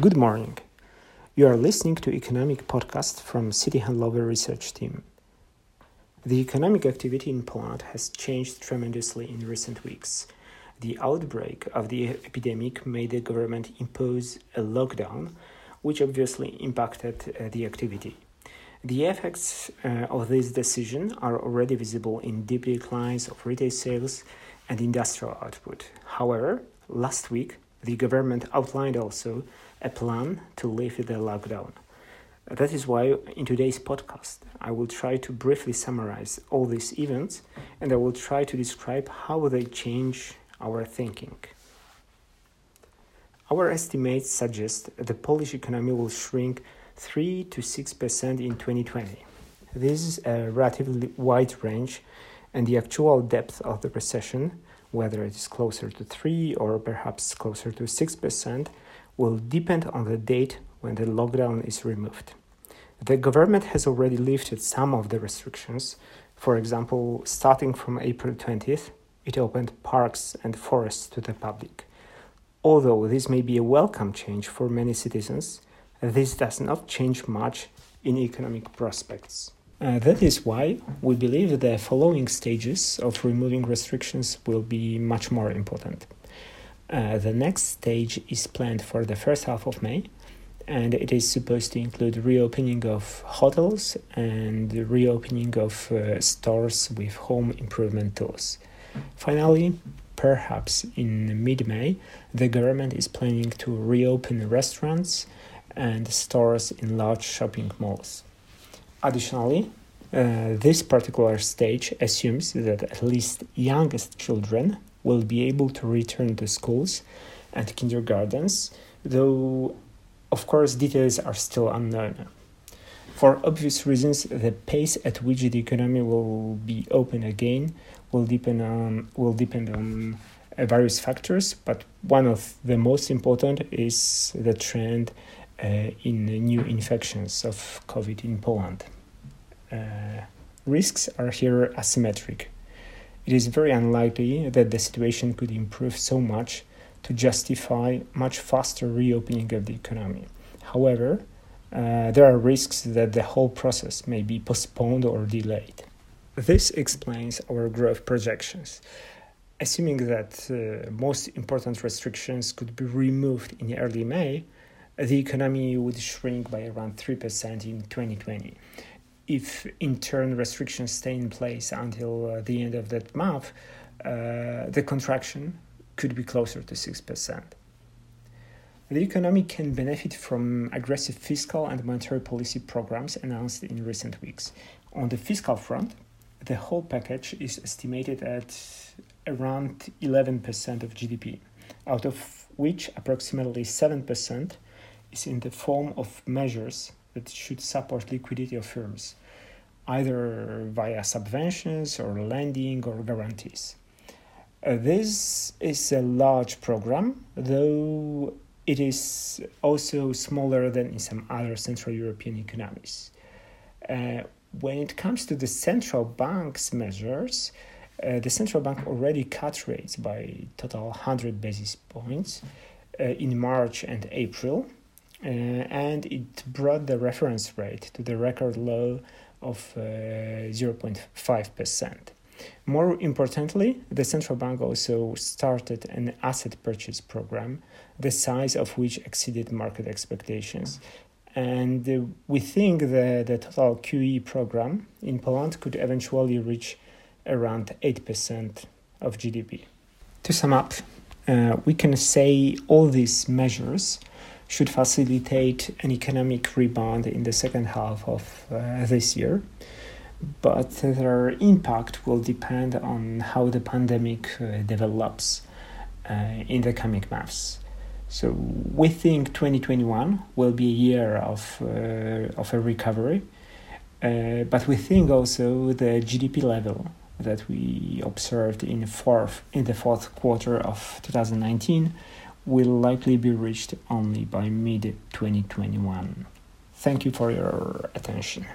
Good morning. You are listening to economic podcast from Citi Handlowy research team. The economic activity in Poland has changed tremendously in recent weeks. The outbreak of the epidemic made the government impose a lockdown, which obviously impacted uh, the activity. The effects uh, of this decision are already visible in deep declines of retail sales and industrial output. However, last week the government outlined also a plan to lift the lockdown. That is why in today's podcast I will try to briefly summarize all these events and I will try to describe how they change our thinking. Our estimates suggest the Polish economy will shrink 3 to 6% in 2020. This is a relatively wide range, and the actual depth of the recession, whether it is closer to 3 or perhaps closer to 6%, will depend on the date when the lockdown is removed. The government has already lifted some of the restrictions. For example, starting from April 20th, it opened parks and forests to the public. Although this may be a welcome change for many citizens, this does not change much in economic prospects. Uh, that is why we believe the following stages of removing restrictions will be much more important. Uh, the next stage is planned for the first half of May, and it is supposed to include reopening of hotels and reopening of uh, stores with home improvement tools. Finally, perhaps in mid May, the government is planning to reopen restaurants and stores in large shopping malls. Additionally, uh, this particular stage assumes that at least youngest children will be able to return to schools and kindergartens, though, of course, details are still unknown. For obvious reasons, the pace at which the economy will be open again will depend on will depend on uh, various factors, but one of the most important is the trend in new infections of COVID in Poland. Uh, risks are here asymmetric. It is very unlikely that the situation could improve so much to justify much faster reopening of the economy. However, uh, there are risks that the whole process may be postponed or delayed. This explains our growth projections. Assuming that uh, most important restrictions could be removed in early May, the economy would shrink by around 3% in 2020 if in turn restrictions stay in place until uh, the end of that month, uh, the contraction could be closer to 6%. The economy can benefit from aggressive fiscal and monetary policy programs announced in recent weeks. On the fiscal front, the whole package is estimated at around 11% of GDP, out of which approximately 7% is in the form of measures that should support liquidity of firms, either via subventions or lending or guarantees. Uh, this is a large program, though it is also smaller than in some other Central European economies. Uh, when it comes to the central bank's measures, uh, the central bank already cut rates by total 100 basis points uh, in March and April uh, and it brought the reference rate to the record low of 0.5%. Uh, More importantly, the central bank also started an asset purchase program, the size of which exceeded market expectations. And we think that the total QE program in Poland could eventually reach around 8% of GDP. To sum up, uh, we can say all these measures should facilitate an economic rebound in the second half of uh, this year. But their impact will depend on how the pandemic uh, develops uh, in the coming months. So we think 2021 will be a year of, uh, of a recovery, uh, but we think also the GDP level that we observed in, fourth, in the fourth quarter of 2019 will likely be reached only by mid 2021. Thank you for your attention.